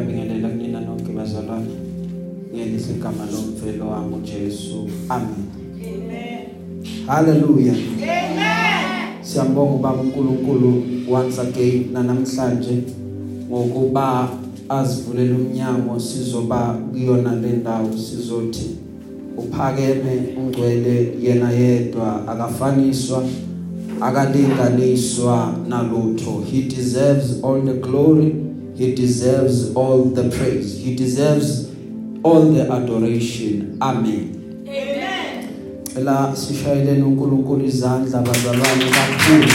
ngiyabingelela kunina nonke bazalwane ngelihle igama lomvelo wami uJesu amen. Amen. haleluya Amen. siyambonga ubaba uNkulunkulu once again namhlanje ngokuba azivulela umnyango sizoba kuyona le ndawo sizothi uphakeme ungcwele yena yedwa akafaniswa akalinganiswa nalutho. He deserves all the glory. He deserves all the praise. He deserves all the adoration. Amen. Amen. la sishayeleni uNkulunkulu izandla bazalwane kakhulu.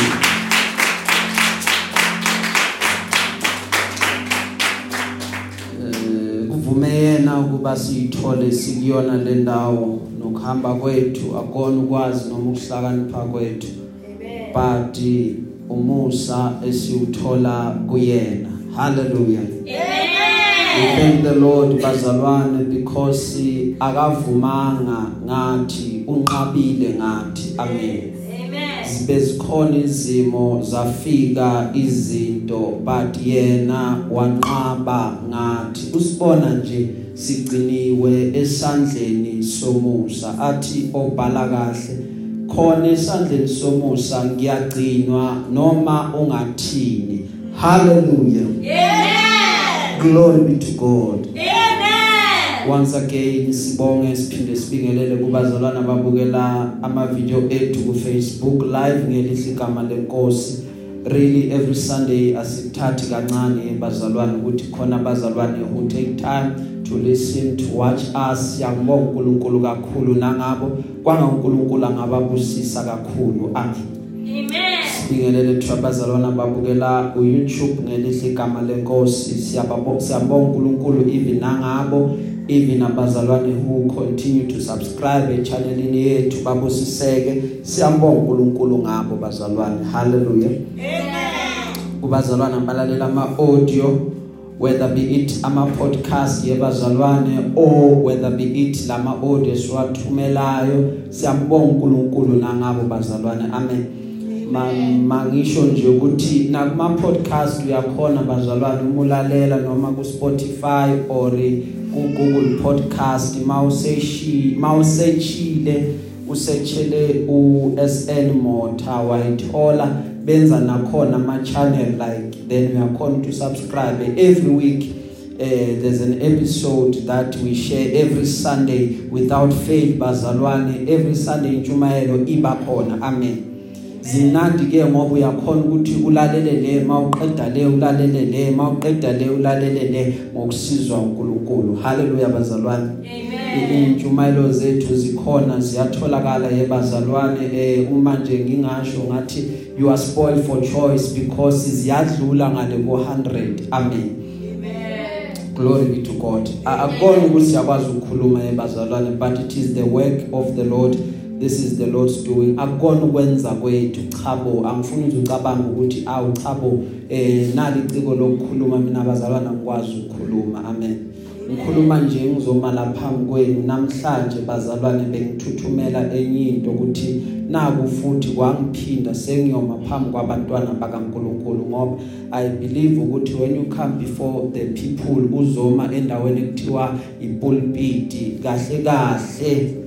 Eh, kuvume yena ukuba siyithole sikuyona le ndawo. Nokuhamba kwethu akona ukwazi noma ukuhlakanipha kwethu. Amen. but umusa esiwuthola kuyena. Hallelujah. We Amen. thank the Lord bazalwane because akavumanga ngathi unqabile ngathi. Amen. Zibe zikhona izimo zafika izinto but yena wanqaba ngathi. Usibona nje sigciniwe esandleni somusa. Athi obhala kahle khona esandleni somusa ngiyagcinwa noma ungathini. Hallelujah. Amen. glory be to god. Amen. once again sibonge siphinde sibingelele kubazalwana ababukela ama video ethu ku Facebook live ngelihle igama lenkosi. Really every sunday asithathi kancane bazalwane ukuthi khona abazalwane who take time to listen to watch us. Siyabonga uNkulunkulu kakhulu nangabo. Kwanga uNkulunkulu angababusisa kakhulu. Amen. Amen. Sibingelele trabazalwana ababukela ku YouTube ngelihle igama lenkosi. Siyababonga siyabonga uNkulunkulu even nangabo even abazalwane who continue to subscribe echannelini yethu babusiseke. Siyambonga uNkulunkulu ngabo bazalwane. Hallelujah. Amen. kubazalwane abalalela ama audio whether be it ama podcast yebazalwane or whether be it lama audio siwathumelayo siyambonga uNkulunkulu nangabo bazalwane. Amen. Mangisho nje ukuthi nakuma podcast uyakhona bazalwane umulalela noma ku Spotify or ku Google podcast mawuseshi mawusechile usechele u SN Motor wayithola benza nakhona ama channel like then uyakhona to subscribe every week uh, there's an episode that we share every Sunday. Without fail bazalwane every Sunday intshumayelo iba khona. Amen. Zinandi ke ngoba uyakhona ukuthi ulalele le mawuqeda le ulalele le mawuqeda le ulalele le ngokusizwa uNkulunkulu haleluya bazalwane. Amen. intshumayelo zethu zikhona ziyatholakala yebazalwane eh uma nje ngingasho ngathi you are spoiled for choice because ziyadlula ngale ko 100 amen. Amen. glory be to god. A- akubona ukuthi siyakwazi ukukhuluma ebazalwane but it is the work of the lord this is the lord's doing. Akukona ukwenza kwethu. Chabo angifuni nje ucabanga ukuthi awu chabo eh nali iciko lokukhuluma mina abazalwane ngikwazi ukukhuluma. Amen. Ngikhuluma nje ngizoma lapha kwenu. Namhlanje bazalwane bengithuthumela enye into ukuthi naku futhi kwangiphinda sengiyoma phambi kwabantwana bakaNkuluNkulu ngoba i believe ukuthi when you come before the people uzoma endaweni ekuthiwa ipulpit kahle kahle.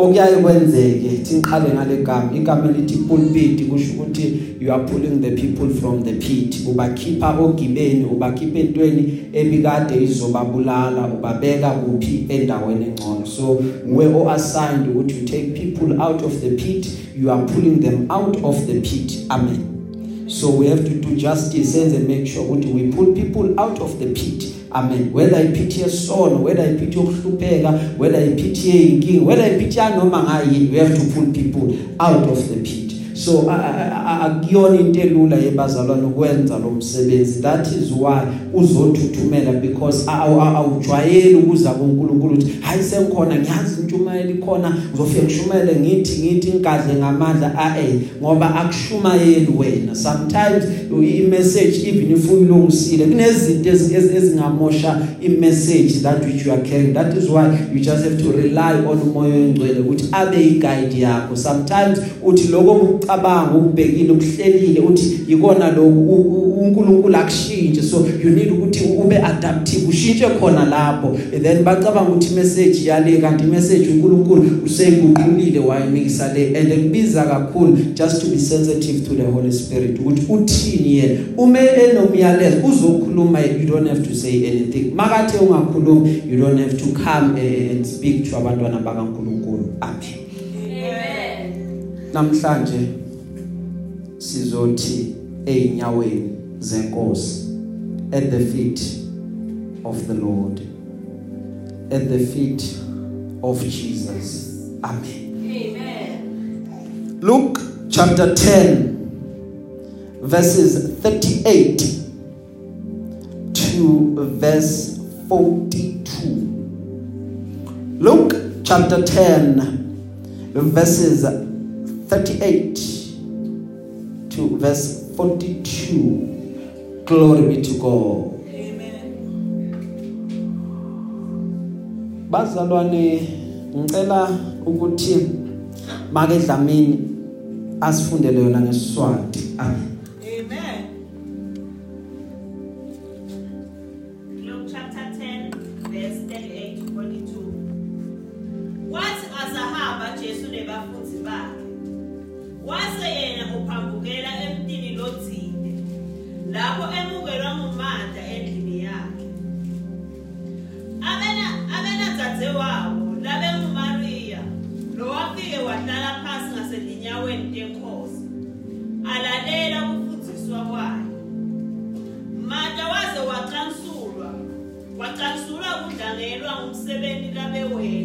Okuyaye kwenzeke thi ngiqale ngale gama igama lithi pulpit kusho ukuthi you are pulling the people from the pit. Ubakhipha ogibeni ubakhipha entweni ebikade izobabulala ubabeka kuphi endaweni engcono. So we o assigned ukuthi you take people out of the pit you are pulling them out of the pit. Amen. So we have to do justice and make sure ukuthi we pull people out of the pit. Amen. Whether iphithi yesono whether iphithi yokuhlupheka whether iphithi yeyinkingi whether iphithi yanoma ngayini we have to pull people out of the pit. So akuyona into elula yebazalwane ukwenza lo msebenzi. That is why uzothuthumela because awujwayeli ukuza kuNkulunkulu ukuthi hayi sengikhona ngiyazi intshumayelo ikhona ngizofika ngishumele ngithi ngithi ingadle ngamandla a eh ngoba akushumayeli wena. Sometimes i-message even if uyilungisile kunezinto ezingamosha i-message that which you are carrying. That is why you just have to rely on umoya oyingcwele ukuthi abe i-guide yakho. Sometimes uthi lokho ukucabanga ukubhekile ukuhlelile uthi ikona lokhu uNkulunkulu akushintshe so you need ukuthi ube adaptive ushintshe khona lapho. Then bacabanga ukuthi message yale kanti message uNkulunkulu useyiguqulile wayimikisa le. And kubiza kakhulu just to be sensitive to the Holy Spirit. Ukuthi uthini yena? Uma enomyalezo uzokhuluma you don't have to say anything. Makathe ungakhulumi you don't have to come eh, and speak to abantwana bakaNkulunkulu. Amen. Amen. namhlanje sizothi einyaweni zenkosi at the feet of the Lord. At the feet of Jesus. Amen. Amen. Luke chapter 10 verses 38 to verse 42 Luke chapter 10 verses 38 to verse 42 Glory be to God. Bazalwane ngicela ukuthi make Dlamini asifundele yona ngesiswati amen Amen. Lapho emukelwa nguMatha endlini yakhe. Abena abena dzadzewabo labe nguMaria lo wafike wahlala phansi ngaselinyaweni lenkosi. Alalela ukufundiswa kwayo. Mata waze waqansulwa waqansulwa kudlangelwa ngumsebenzi labewenda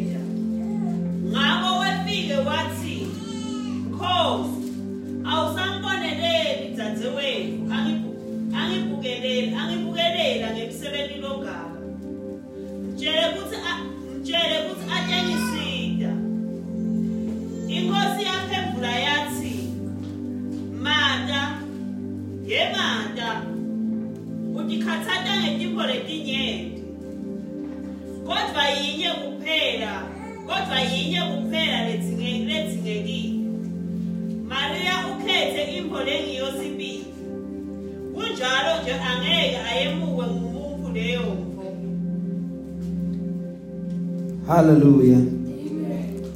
Hallelujah.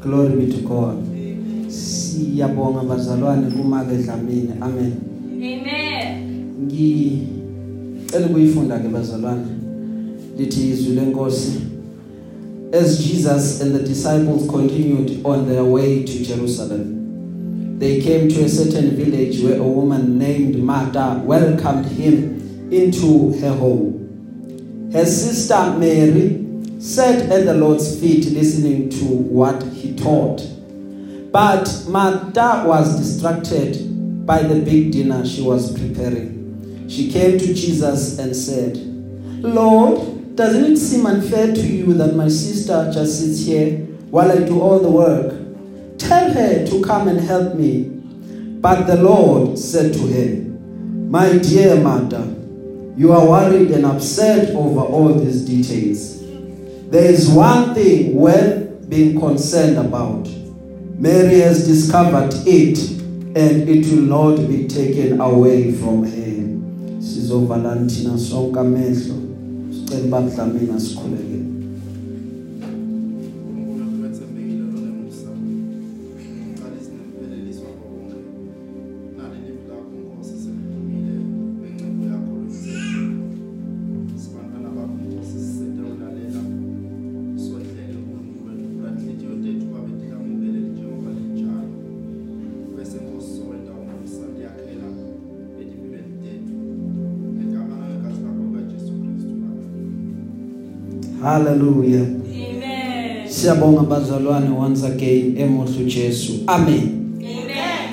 Glory be to God. Siyabonga bazalwane kumake Dlamini. Amen. amen Ngicela ukuyifunda ke bazalwane. Lithi izwi lenkosi. As Jesus and the disciples continued on their way to Jerusalem, they came to a certain village where a woman named Martha welcomed him into her home. Her sister Mary sat at the Lord's feet listening to what he taught. But Martha was distracted by the big dinner she was preparing. She came to Jesus and said, Lord, doesn't it seem unfair to you that my sister just sits here while I do all the work? Tell her to come and help me. But the Lord said to her, My dear Martha, you are worried and upset over all these details. There is one thing worth being concerned about. Mary has discovered it, and it will not be taken away from her. Sizovala thina sonke amehlo. Sicela babudlamini sikhuleke. Hallelujah. amen Siyabonga bazalwane once again emuhlu Jesu. Amen. amen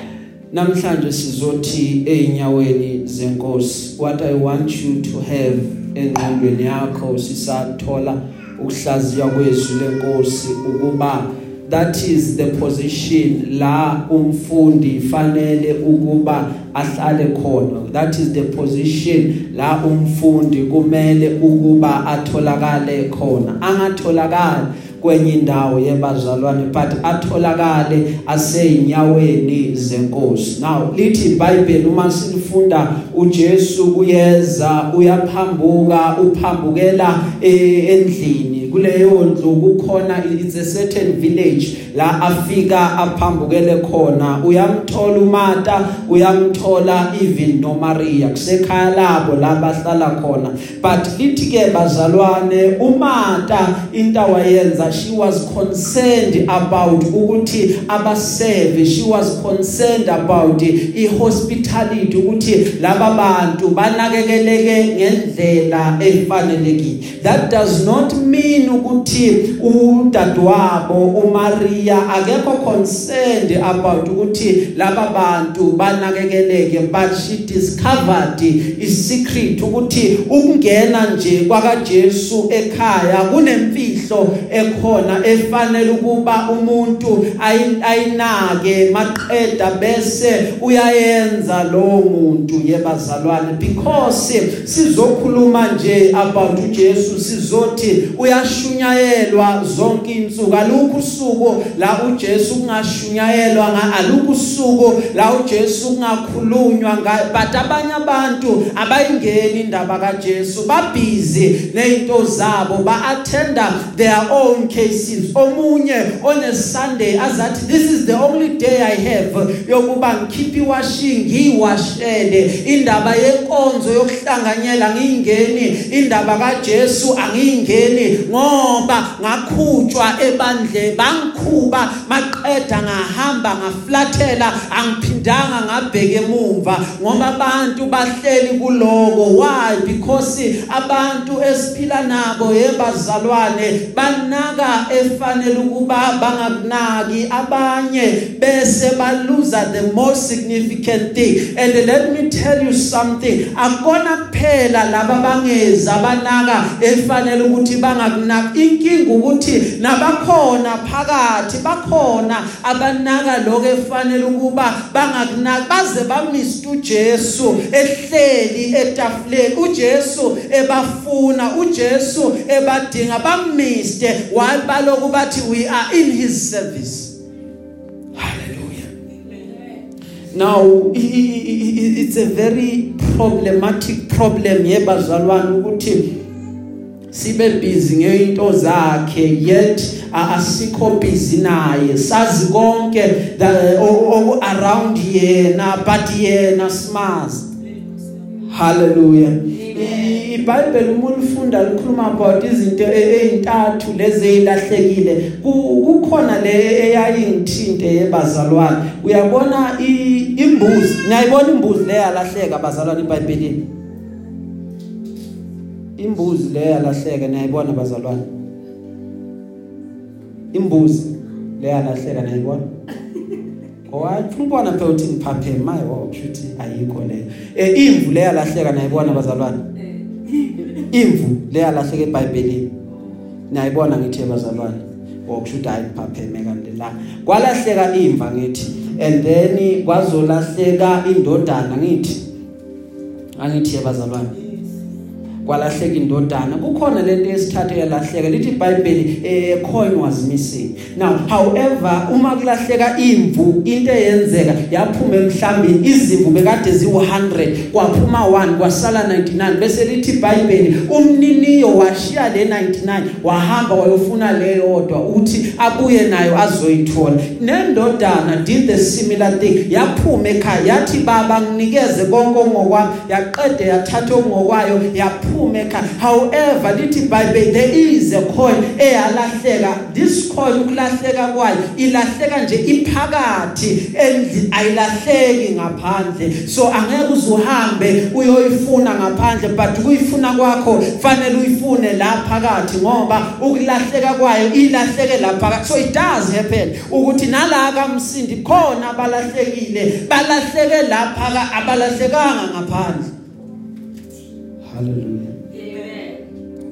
Namhlanje sizothi einyaweni zenkosi. What I want you to have engqondweni yakho sisathola ukuhlaziya kwezwi lenkosi ukuba that is the position la umfundi fanele ukuba ahlale khona. That is the position la umfundi kumele ukuba atholakale khona. Angatholakali kwenye indawo yebazalwane but atholakale aseyinyaweni zenkosi. Now lithi iBhayibheli uma silifunda uJesu uyeza uyaphambuka uphambukela eh, endlini kuleyo ndlu kukhona it's a certain village la afika aphambukele khona. Uyamthola uMata uyamthola even noMaria kusekhaya labo la bahlala khona. But lithi ke bazalwane uMata into awayenza she was concerned about ukuthi abaseve. She was concerned about ihospitality ukuthi laba bantu banakekeleke ngendlela efanelekile. That does not mean ukuthi udadewabo uMaria akekho concerned about ukuthi laba bantu banakekeleke but she discovered isecret ukuthi ukungena nje kwakaJesu ekhaya kunemfihlo ekhona efanele ukuba umuntu ayinake maqeda bese uyayenza lo muntu. Yebazalwane because sizokhuluma nje about uJesu sizothi uyashunyayelwa zonke insuku alukho usuku la uJesu kungashunyayelwa nga alukho usuku la uJesu kungakhulunywa but abanye abantu abayingeni indaba kaJesu babhizi nezinto zabo ba attenda their own cases. Omunye on a Sunday azathi this is the only day I have yokuba ngikhiphi washing ngiwashele indaba yenkonzo yokuhlanganyela ngingeni indaba kaJesu angiyingeni. Ngoba ngakhutshwa ebandle bangikhuba maqeda ngahamba ngaflathela angiphindanga ngabheke emuva. Ngoba abantu bahleli kuloko why? Because abantu esiphila nabo yebazalwane banaka efanele ukuba bangakunaki abanye bese baluza the most significant thing. And let me tell you something akona kuphela laba bangeza banaka efanele ukuthi bangakunaki inkinga ukuthi nabakhona phakathi bakhona abanaka lokho efanele ukuba bangakunaki baze bamista uJesu ehleli etafuleni. uJesu ebafuna uJesu ebadinga bamiste. While baloku bathi we are in his service. Now it's a very problematic problem yebazalwane ukuthi sibe busy ngeinto zakhe yet asikho busy naye. Sazi konke around yena but yena smazi. Hallelujah. iBhayibheli uma ulifunda likhuluma about izinto ezintathu lezi ezilahlekile kukhona le eyayingithinte yebazalwane uyabona imbuzi ngiyayibona imbuzi le yalahleka bazalwane eBhayibhelini? Imbuzi le yalahleka niyayibona bazalwane imbuzi le yalahleka niyayibona Owathi ubona phela uthi ngiphaphe maye wakushuthi ayikho le. Eh imvu le yalahleka nayibona bazalwane. Imvu le yalahleka eBhayibhelini. Nayibona ngithi bazalwane. Wakushuthi hayi ngiphapheme kanti la. Kwalahleka imva ngithi and then kwazolahleka indodana ngithi. Angithi bazalwane. Kwalahleka indodana kukhona lento esithathu yalahleka lithi iBhayibheli a coin was missing now however uma kulahleka imvu into eyenzeka yaphuma emhlambini izimvu bekade ziwu100 kwaphuma 1 kwasala 99 bese lithi iBhayibheli umniniyo washiya le 99 wahamba wayofuna leyodwa uthi abuye nayo azoyithola. Nendodana did the similar thing yaphuma ekhaya yathi baba nginikeze konke ngokwami yaqede yathatha ngokwayo yaphuma iphume ekhaya however lithi bible there is a coin eyalahleka. This coin ukulahleka kwayo ilahleka nje iphakathi endli ayilahleki ngaphandle. So angeke uzuhambe uyoyifuna ngaphandle but kuyifuna kwakho fanele uyifune la phakathi ngoba ukulahleka kwayo ilahleke la phakathi. So it does happen ukuthi nala kamsindi khona abalahlekile balahleke la phakathi abalahlekanga ngaphandle. Hallelujah. Amen.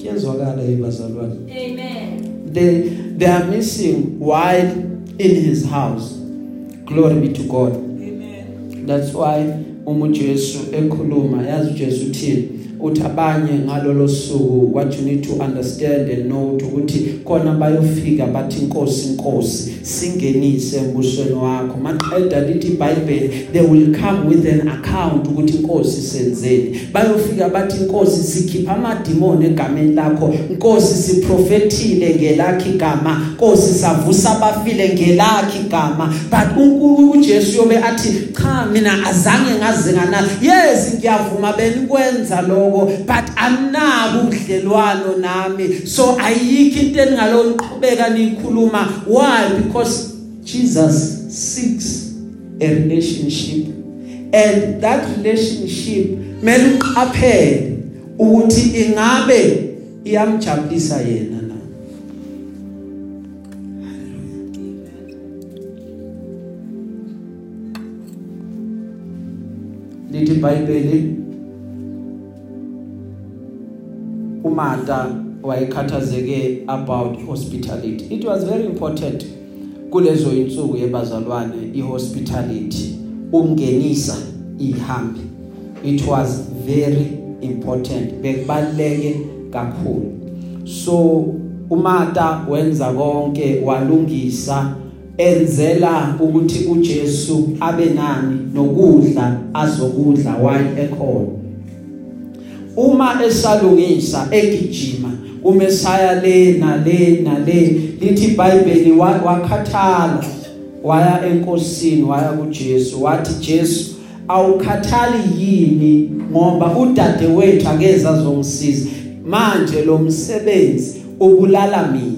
Kuyezwakala yibazalwane Amen. they they are missing while in his house glory be to god Amen. that's why uma uJesu ekhuluma yazi uJesu uthini uthi abanye ngalolo suku. What you need to understand and know ukuthi khona bayofika bathi inkosi inkosi singenise embusweni wakho. Maqeda lithi iBhayibheli they will come with an account ukuthi inkosi senzeni. Bayofika bathi inkosi sikhipha amadimoni egameni lakho. Inkosi siprofethile ngelakhi igama inkosi savusa abafile ngelakhi igama but uNkulunkulu uJesu yobe athi cha mina azange ngaze ngana. Yes ngiyavuma benikwenza lokho. But anabo udlelwano nami. So ayikho into eningaloqhubeka nikhuluma why? Because Jesus seeks a relationship. And that relationship mele uqaphele ukuthi ingabe iyamjabulisa yena na. Lithi iBhayibheli uMartha wayekhathazeke about hospitality it was very important kulezo insuku yebazalwane ihospitality ungenisa ihambi. It was very important bekubaleke kakhulu. So uMartha wenza konke walungisa enzela ukuthi uJesu abe nani nokudla azokudla while ekhona. Uma esalungisa egijima umesaya le nale nale lithi iBhayibheli wakhathala waya enkosini waya kuJesu wathi Jesu awukhathali yini ngoba udade wethu akeza azongisiza? Manje lo msebenzi ubulala mina.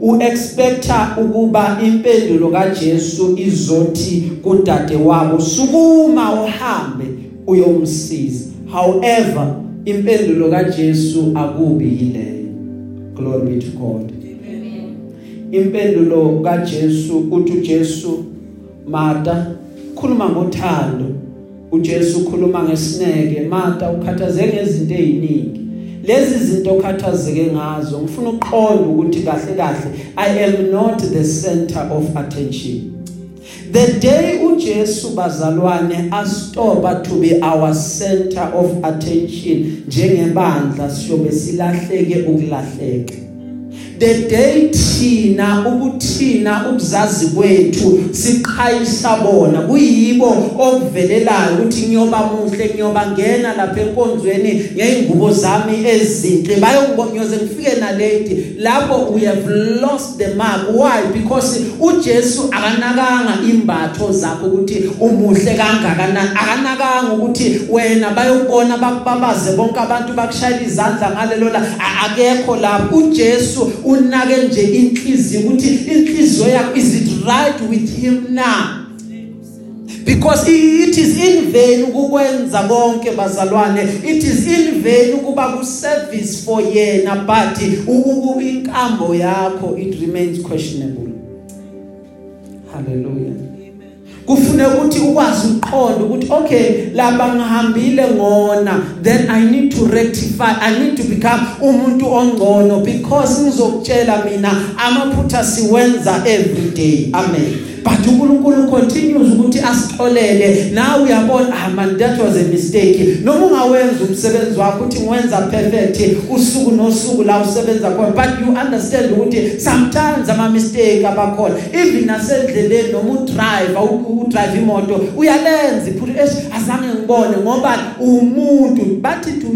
Uexpecta ukuba impendulo kaJesu izothi kudade wabo sukuma uhambe uyomsiza. However impendulo kaJesu akubi yileyo glory be to God. Impendulo kaJesu uthi uJesu Martha khuluma ngothando. uJesu ukhuluma ngesineke Martha ukhathazeke ngezinto eziningi. Lezi zinto okhathazeke ngazo ngifuna uqonda ukuthi kahle kahle I am not the center of attention. The day uJesu bazalwane astopa to be our center of attention njengebandla siyobe silahleke ukulahleka. The day thina ukuthina ukuzazi kwethu siqhayisa bona. Kuyibo okuvelelayo ukuthi ngiyoba muhle ngiyoba ngena lapha enkonzweni ngeingubo zami ezinhle. Bayongibonyoze ngifike na late lapho we have lost the mark. Why? Because uJesu akanakanga imbatho zakho ukuthi umuhle kangakanani. Akanakanga ukuthi wena bayokubona bakubabaze bonke abantu bakushayela izandla ngalelo la akekho lapho. uJesu unake nje inhliziyo ukuthi inhliziyo yakho is it right with him now. Because it is in vain ukwenza konke bazalwane. It is in vain ukuba ku service for yena but inkambo yakho it remains questionable. Hallelujah. Kufune ukuthi ukwazi uqonda ukuthi okay lapha ngihambile ngona then i need to rectify i need to become umuntu ongcono because ngizokutshela mina amaphutha siwenza every day. Amen. But uNkulunkulu continues ukuthi asixolele. Nawe uyabona ah man that was a mistake. Noma ungawenza umsebenzi wakho uthi ngiwenza perfect usuku nosuku la usebenza khona but you understand ukuthi sometimes ama mistake abakhona. Even nasendleleni noma udriver udrive imoto uyalenza iphutha azange ngibone ngoba umuntu bathi to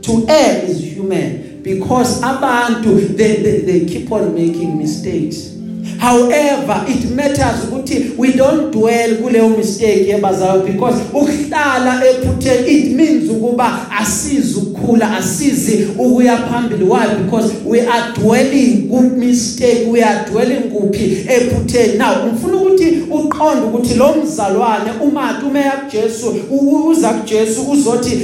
to err is human because abantu they, they they keep on making mistakes. However it matters ukuthi we don't dwell kuleyo mistake yebazayo because ukuhlala ephutheni it means ukuba asizi ukukhula asizi ukuya phambili. Why? Because we are dwelling ku mistake we are dwelling kuphi ephutheni now ngifuna ukuthi uqonde ukuthi lo mzalwane umathi umeya kuJesu uza kuJesu uzothi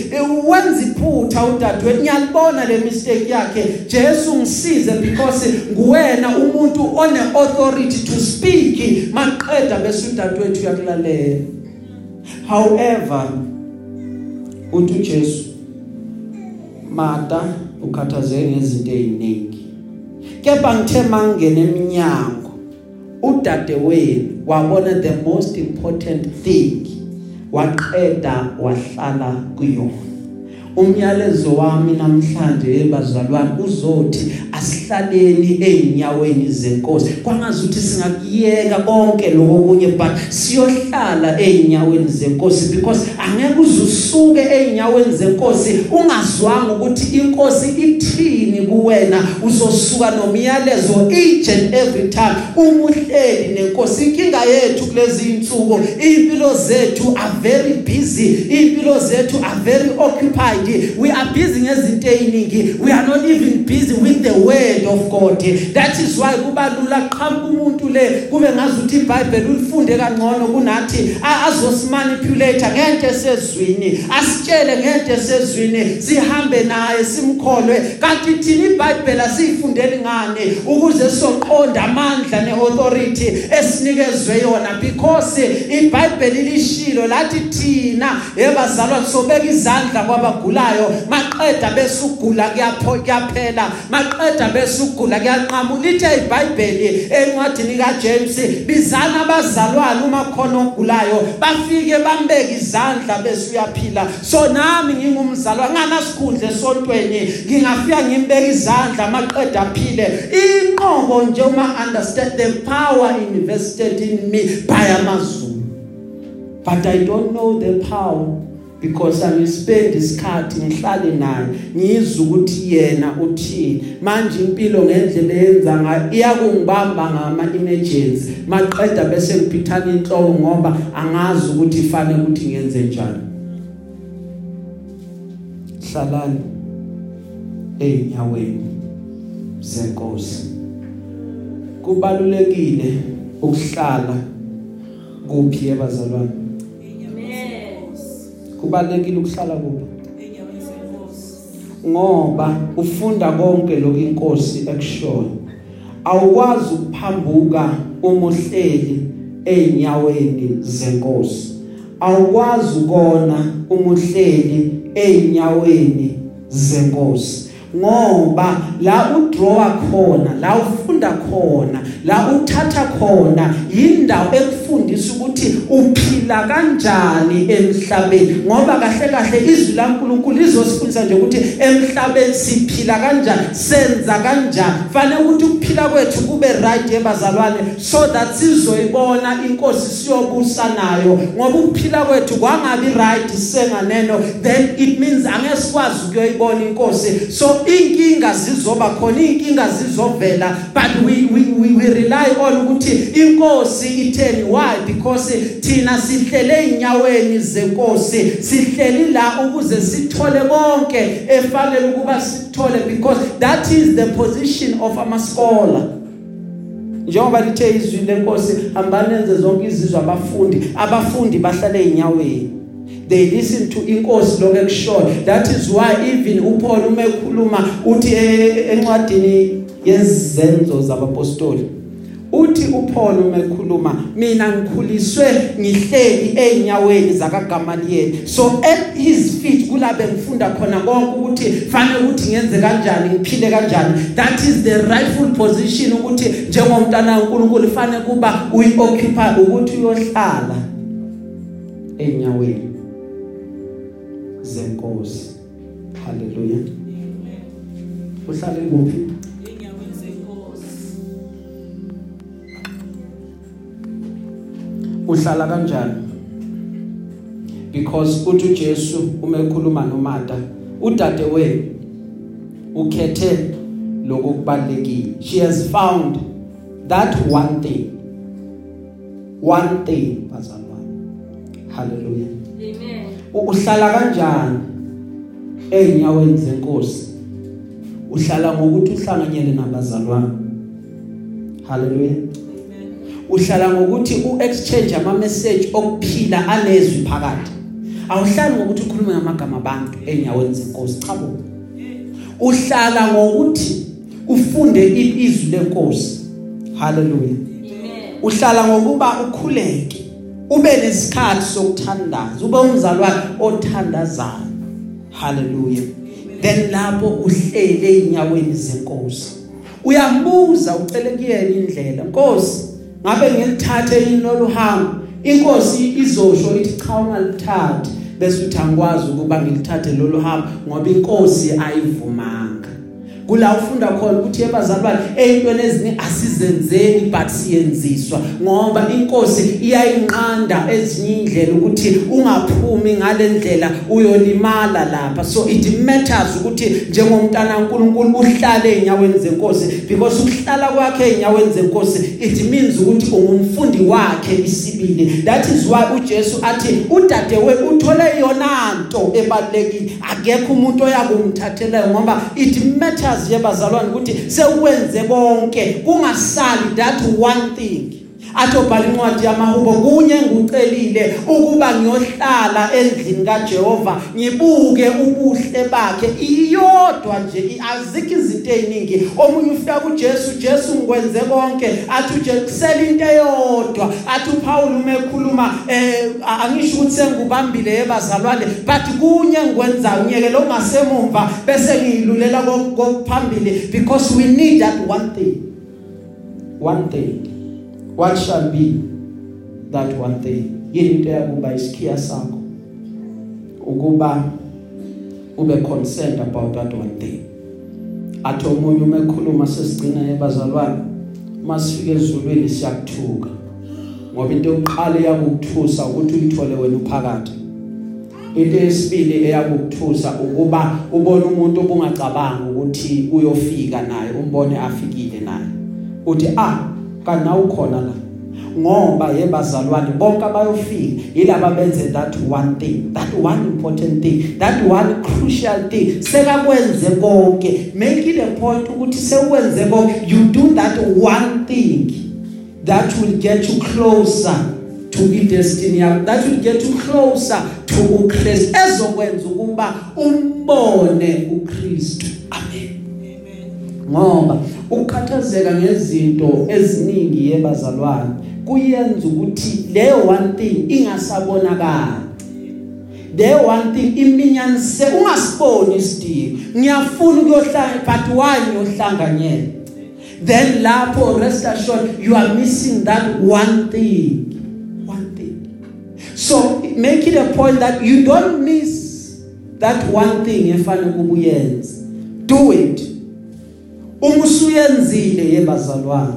wenza iphutha udadewethu. Ngiyalibona le mistake yakhe. Jesu ngisize because nguwena umuntu one authority to speak. Maqeda bese udadewethu uyakulalela however uthi uJesu Martha ukhathazeke ngezinto eziningi. Kepha ngithe mangene eminyango udadewenu wabona the most important thing. Waqeda wahlala kuyona. Umyalezo wami namhlanje ebazalwane uzothi asihlaleni einyaweni zenkosi. Kwangazuthi singakuyeka konke lokunye but siyohlala einyaweni zenkosi because angeke uzusuke einyaweni zenkosi ungazwanga ukuthi inkosi ithini kuwena uzosuka nomyalezo each and every time umuhleli nenkosi inkinga yethu kulezi insuku impilo zethu are very busy impilo zethu are very occupied we are busy ngezinto eziningi we are not even busy with the word of God that is why kubalula qhamuka umuntu le kube ngazuthi iBhayibheli ulifunde kangcono kunathi azosimanipulate ngento esezwini. Asitshele ngento esezwini sihambe naye simkholwe. Kanti thina iBhayibheli asifundeli ngane ukuze soqonda amandla neauthority esinikezwe yona. Because iBhayibheli lishilo lathi thina ebazalwa sobeka izandla kwabagulayo. Maqeda besugula kuyaphela. Maqeda besugula kuyanqamu. Lithe iBhayibheli encwadini kaJames bizana abazalwane uma khona ogulayo bafike bambeke izandla bese uyaphila so nami ngingumzalwa ngana sikhundle esontweni. Ngingafika ngimbeke izandla maqeda aphile. Inqobo nje uma understand the power invested in me by amazulu. But i don't know the power. Because angispend isikhathi ngihlale naye ngizwe ukuthi yena uthini. Manje impilo ngendlela eyenza ngayo iyakungibamba ngama emergency maqeda bese ngiphithana inhloko ngoba angazi ukuthi ifanele ukuthi ngenze njani. Hlalani einyaweni zenkosi. Kubalulekile ukuhlala kuphi ebazalwane kubalekile ukuhlala kuphi ngoba ufunda konke lokho inkosi ekushoyo. Awukwazi ukuphambuka uma uhleli einyaweni zenkosi. Awukwazi ukona uma uhleli einyaweni zenkosi. Ngoba la udraw khona la ufunda khona la uthatha khona indawo ekufundisa ukuthi uphila kanjani emhlabeni. Ngoba kahle kahle izwi laNkulunkulu lizosifundisa nje ukuthi emhlabeni siphila kanjani senza kanjani. Fanele ukuthi ukuphila kwethu kube right ebazalwane so that sizoyibona inkosi siyobusa nayo. Ngoba ukuphila kwethu kwangabi right senganeno then it means angeke sikwazi ukuyoyibona inkosi. So inkinga zizoba khona inkinga zizovela. But we we we, we rely on ukuthi inkosi itheni? Why? Because thina sihlele inyaweni zenkosi. Sihleli la ukuze sithole konke efanele ukuba sithole because that is the position of ama scholar njengoba lithe izwi lenkosi hambanenze zonke izizwe abafundi abafundi bahlale enyaweni they listen to inkosi lokho ekushoyo that is why even uPaul uma ekhuluma uthi encwadini yezenzo zabapostoli uthi uPaul uma ekhuluma mina ngikhuliswe ngihleli einyaweni zakaGamaliel so at his feet kulabe ngifunda khona konke ukuthi fanele ukuthi ngenze kanjani ngiphile kanjani. That is the rightful position ukuthi njengomntana kaNkuluNkulu fanele kuba uyioccupy ukuthi uyohlala einyaweni zenkosi. Haleluya uhlale kuphi enyaweni zenkosi uhlala kanjani? Because uthi uJesu uma ekhuluma noMartha udadewenu ukhethe lokubalekile she has found that one thing. One thing bazalwane. Haleluya amen. Uhlala kanjani? Einyaweni zenkosi. Uhlala ngokuthi uhlanganyele nabazalwane. Haleluya uhlala ngokuthi uexchange ama message okuphila anezwi phakathi. Awuhlali ngokuthi ukhulume ngamagama abantu einyaweni zenkosi. Cha bo. Uhlala ngokuthi ufunde izwi lenkosi. Haleluya uhlala ngokuba ukhuleke. Ube nesikhathi sokuthandaza ube umzalwane othandazayo. Haleluya. Then lapho uhlele einyaweni zenkosi. Uyambuza ucele kuyena indlela. Nkosi ngabe ngilithathe yini loluhambo? Inkosi izosho ithi cha ungalithathi bese uthi angikwazi ukuba ngilithathe lolu hambo ngoba inkosi ayivumanga. Kula ufunda khona ukuthi ebazalwane eyintweni eziningi asizenzeni but siyenziswa ngoba inkosi iyayinqanda ezinye indlela ukuthi ungaphumi ngalendlela uyolimala lapha. So it matters ukuthi njengomntana kaNkuluNkulu uhlale enyaweni zenkosi because ukuhlala kwakhe enyaweni zenkosi it means ukuthi ungumfundi wakhe isibili. That is why uJesu athi udade we uthole yona nto ebalekile akekho umuntu oyakumthathela ngoba it matters yebazalwane ukuthi sekwenze konke kungasali that one thing. Athobhala incwadi yamahubo kunye ngucelile ukuba ngiyohlala endlini kaJehova ngibuke ubuhle bakhe. Iyodwa nje azikho izinto eziningi omunye ufika kuJesu Jesu ngikwenze konke. Athi uje kusela into eyodwa. Athi uPaul uma ekhuluma eh angisho ukuthi sengubambile ebazalwane but kunye ngikwenza unyekelo ongasemumva bese ngiyilulela kokuphambili because we need that one thing. One thing. What shall be that one thing? Yini into yakuba isikhiya sakho. Ukuba ube concerned about that one thing. Athi omunye uma ekhuluma sesigcina ebazalwane masifike ezulwini siyakuthuka. Ngoba into yokuqala eyakuthusa ukuthi uyithole wena uphakathi. Into yesibili eyakuthusa ukuba ubone umuntu obungacabanga ukuthi uyofika naye umbone afikile naye. Uthi ah kana ukhona la ngoba yebazalwane bonke abayofika yilaba benze that one thing that one important thing that one crucial thing sekakwenze konke. Make it a point ukuthi sekwenze konke. You do that one thing that will get you closer to i-destiny yakho that will get you closer to uKristu. Ezokwenza ukuba umbone uKristu. Amen. Ngoba ukukhathazeka ngezinto eziningi yebazalwane kuyenza ukuthi le one thing ingasabonakala the one thing iminyanise ungasiboni isidingo. Ngiyafuna ukuyohlanga but why ngiyohlanganyela? Then lapho rest assured you are missing that one thing. One thing. So make it a point that you don't miss that one thing efanele kubuyenze do it. Uma usuyenzile yebazalwane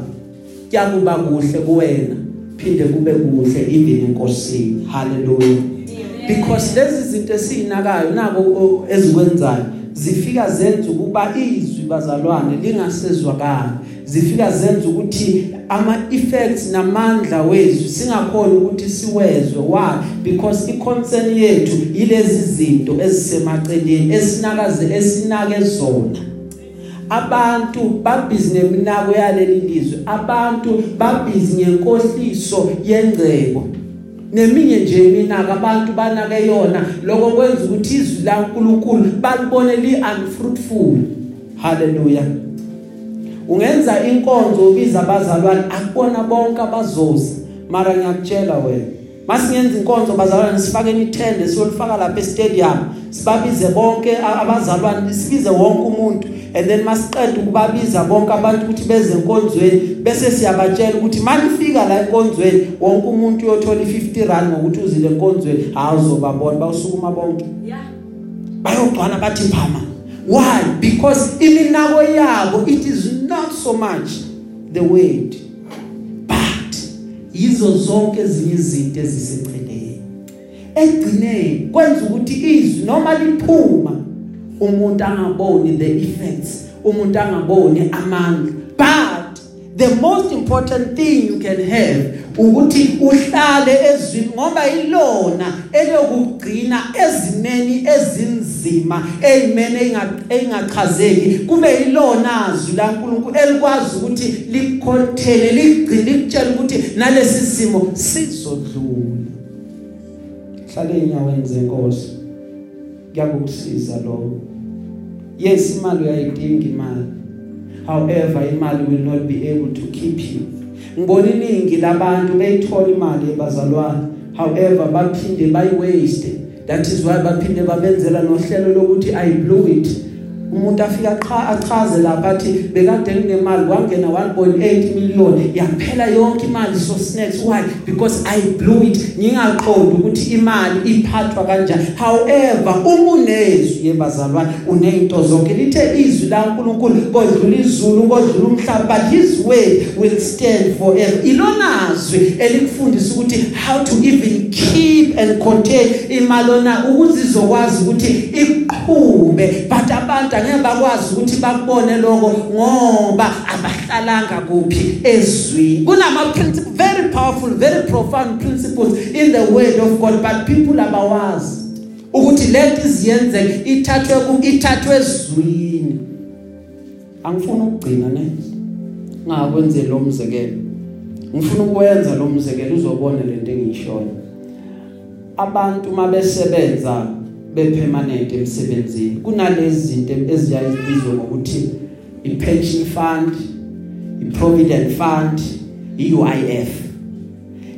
kuyakuba kuhle kuwena phinde kube kuhle even enkosini haleluya because lezi zinto esinakayo nako ezikwenzayo zifika zenza ukuba izwi bazalwane lingasezwakala zifika zenza ukuthi ama effects namandla wezwi singakhona ukuthi siwezwe. Why? Because iconcern yethu yilezi zinto ezisemaceleni esinakaze esinake zona. Abantu babhizi neminako yaleli lizwe. Abantu babhizi ngenkohliso yengcebo. Neminye nje iminaka abantu banake yona. Lokho kwenza ukuthi izwi laNkuluNkulu balibone li unfruitful haleluya. Ungenza inkonzo ubiza abazalwane akubona bonke abazozi mara ngiyakutshela wena masingenza inkonzo bazalwane sifake ithende siyolifaka lapha e-stadium sibabize bonke abazalwane sibize wonke umuntu. And then masiqeda ukubabiza bonke abantu ukuthi beze enkonzweni bese siyabatshela ukuthi manifika la enkonzweni wonke umuntu uyothola i50 rand ngokuthi uzile enkonzweni awuzobabona bawusukuma bonke. Yeah. bayogcwana bathi phama. Why? Because iminako yabo it is not so much the word but yizo zonke ezinye izinto eziseceleni. Egcineni kwenza ukuthi izwi noma liphuma umuntu angaboni the effects umuntu angaboni amandla. But the most important thing you can have ukuthi uhlale ezwini ngoba ilona elokugcina ezimeni ezinzima ezimene engachazeki kube ilona zwi laNkulunkulu elikwazi ukuthi likonthele ligcine likutshela ukuthi nalesi simo sizodlula. Hlale enyaweni zenkosi. Kuyakusiza lokho. Yes imali uyayidinga imali. However imali will not be able to keep you. Ngibona iningi labantu beyithola imali ebazalwane. However baphinde bayi waste that is why baphinde babenzela nohlelo lokuthi i blew it. uma umuntu afika qa achaze lapha athi bekade nginemali kwangena 1.8 million yaphela yonke imali so snacks why? Because i blew it. Ngingaqondi ukuthi imali iphathwa kanjani. However uma unezwi yebazalwane unezinto zonke lithe izwi la uNkulunkulu kodlula izulu kodlula umhlaba but his word will stand forever. Ilonazwi elikufundisa ukuthi how to even keep and contain imalona ukuze izokwazi ukuthi iqhube. But abantu angeke bakwazi ukuthi bakubone lokho ngoba abahlalanga kuphi ezwini kunama principle very powerful very profound principles in the word of God but people abawazi ukuthi lento iziyenzeke ithathwe ku ithathwe ezwini angifuni ukugcina ne? Ngakwenze lo mzekelo. Ngifuna ukwenza lo mzekelo uzobona lento engiyishoyo. Abantu mabesebenza bepermanent emsebenzini. Kunalezi zinto eziyayibizwa ngokuthi ipension fund iprovident fund iUIF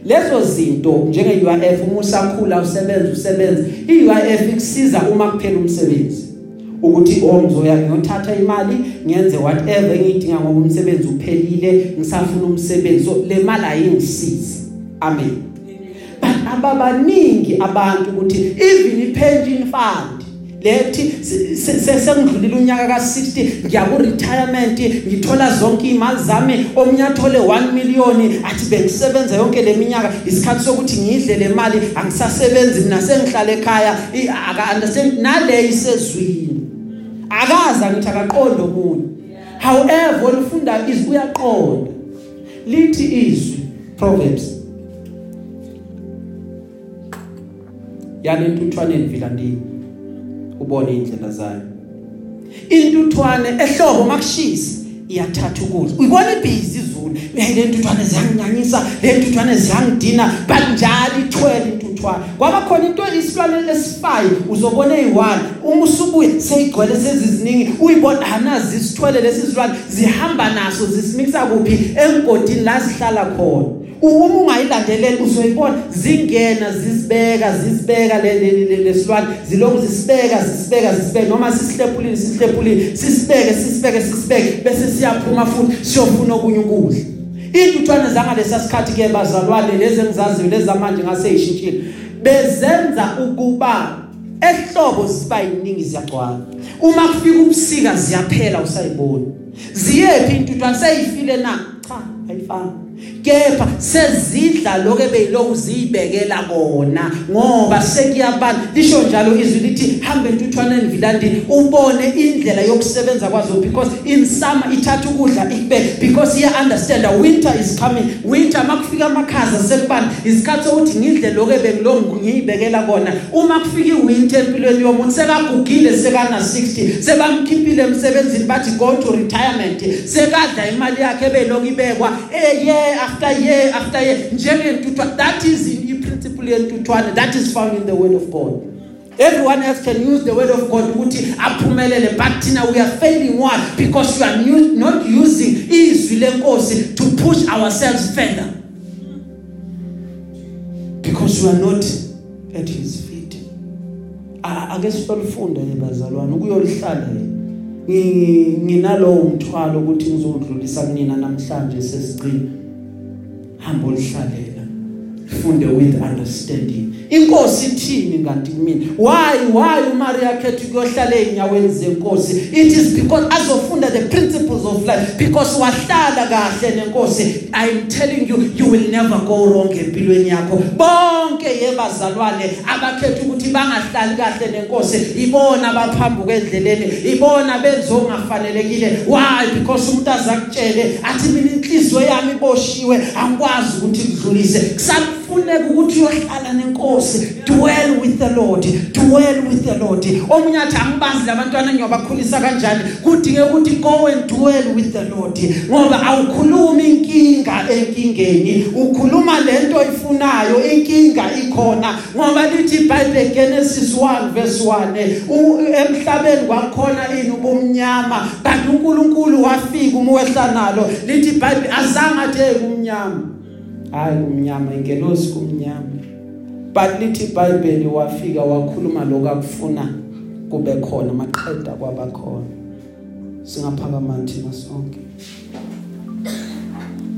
lezo zinto njenge UIF uma usakhula usebenza usebenza iUIF ikusiza uma kuphela umsebenzi. Ukuthi oh ngizoya ngiyothatha imali ngiyenze whatever engidinga ngoba umsebenzi uphelile ngisafuna umsebenzi. So le mali ayingisizi. Amen. Ababaningi abantu ukuthi even ipension fund lethi sesengidlulile unyaka ka60 ngiya ku retirement ngithola zonke imali zami omnye athole 1 million athi bengisebenza yonke leminyaka isikhathi sokuthi ngidle le mali angisasebenzi mina sengihlala ekhaya aka understand nale isezwini akaza ngithi akaqonda umuntu however ulifunda izwi uyaqonda. Lithi izwi proverbs yalentuthwane envilandini ubone indlela zayo. Intuthwane ehlobo makushisa iyathatha ukudla. Uyibona ibhizi izulu? Uyayile ntuthwane ziyanginyanyisa le ntuthwane ziyangidina banjalo ithwele intuthwane. Kwaba khona into isilwane esifayo uzobona eyi1 uma usubuye seyigcwele seziziningi uyibona hanazi isithwele lesi silwane zihamba naso zisimixa kuphi? Emgodini la sihlala khona. Uma ungayilandeleli uzoyibona. Zingena zisibeka zisibeka lesilwane zilokhu zisibeka zisibeka zisibeka. Noma sisihlephulile sisihlephulile. Sisibeke sisibeke sisibeke. Bese siyaphuma futhi siyofuna okunye ukudla. Intuthwane zangalesa sikhathi ke bazalwane lezi engizaziyo lezi manje ngase yishintshile bezenza ukuba ehlobo siba yiningi ziyagcwala. Uma kufika ubusika ziyaphela usayibona ziyephi intuthwane seyifile na? Cha ayifani. Kepha sezidla lokho ebeyilokhu ziyibekela kona ngoba sekuyabana lisho njalo izwi lithi hambe entuthwaneni vilandini ubone indlela yokusebenza kwazo because in summer ithatha ukudla ikubeke because iya understand winter is coming. Winter makufika amakhaza sekubani isikhathi sokuthi ngidle lokho ebengilongu ngiyibekela kona uma kufika iwinter empilweni yomuntu sekagugile sekana 60 sebamkhiphile emsebenzini bathi go to retirement. Sekadla imali yakhe ebelokhu ibekwa eh yeah. After year after year. Njengentuthwane that is in principle yentuthwane that is found in the word of God. Everyone else can use the word of God ukuthi aphumelele but thina we are failing why? Because we are new, not using izwi lenkosi to push ourselves further. Because we are not at his feet. Ake sifunda yebazalwane ukuyolihlala nginalowo mthwalo ukuthi ngizodlulisa kunina namhlanje sesiqina hamba olihlalela funde with understanding. Inkosi ithini kanti kumina? Why why uMaria khetha ukuyohlala einyaweni zenkosi? It is because azofunda the principles of life because wahlala kahle nenkosi. I am telling you you will never go wrong empilweni yakho. Bonke yebazalwane abakhetha ukuthi bangahlali kahle nenkosi ibona abaphambuka endleleni ibona benza ongafanelekile why? Because umuntu azakutshele athi mina inhliziyo yami iboshiwe angikwazi ukuthi kudlulise kusafuneka ukuthi uyohlala nenkosi. Dwell with the lord dwell with the lord. Omunye athi angibazi labantwana ngiyobakhulisa kanjani? Kudinge ukuthi go and dwell with the lord ngoba awukhulumi inkinga enkingeni. Ukhuluma lento oyifunayo inkinga ikhona. Ngoba lithi iBhayibheli Genesis 1 verse 1 emhlabeni kwakhona ini ubumnyama kanti uNkulunkulu wafika umwehla nalo. Lithi iBhayibheli azange athi kumnyama hayi kumnyama ingelosi kumnyama but lithi iBhayibheli wafika wakhuluma lokho akufuna kube khona maqeda kwabakhona singaphakama thina sonke.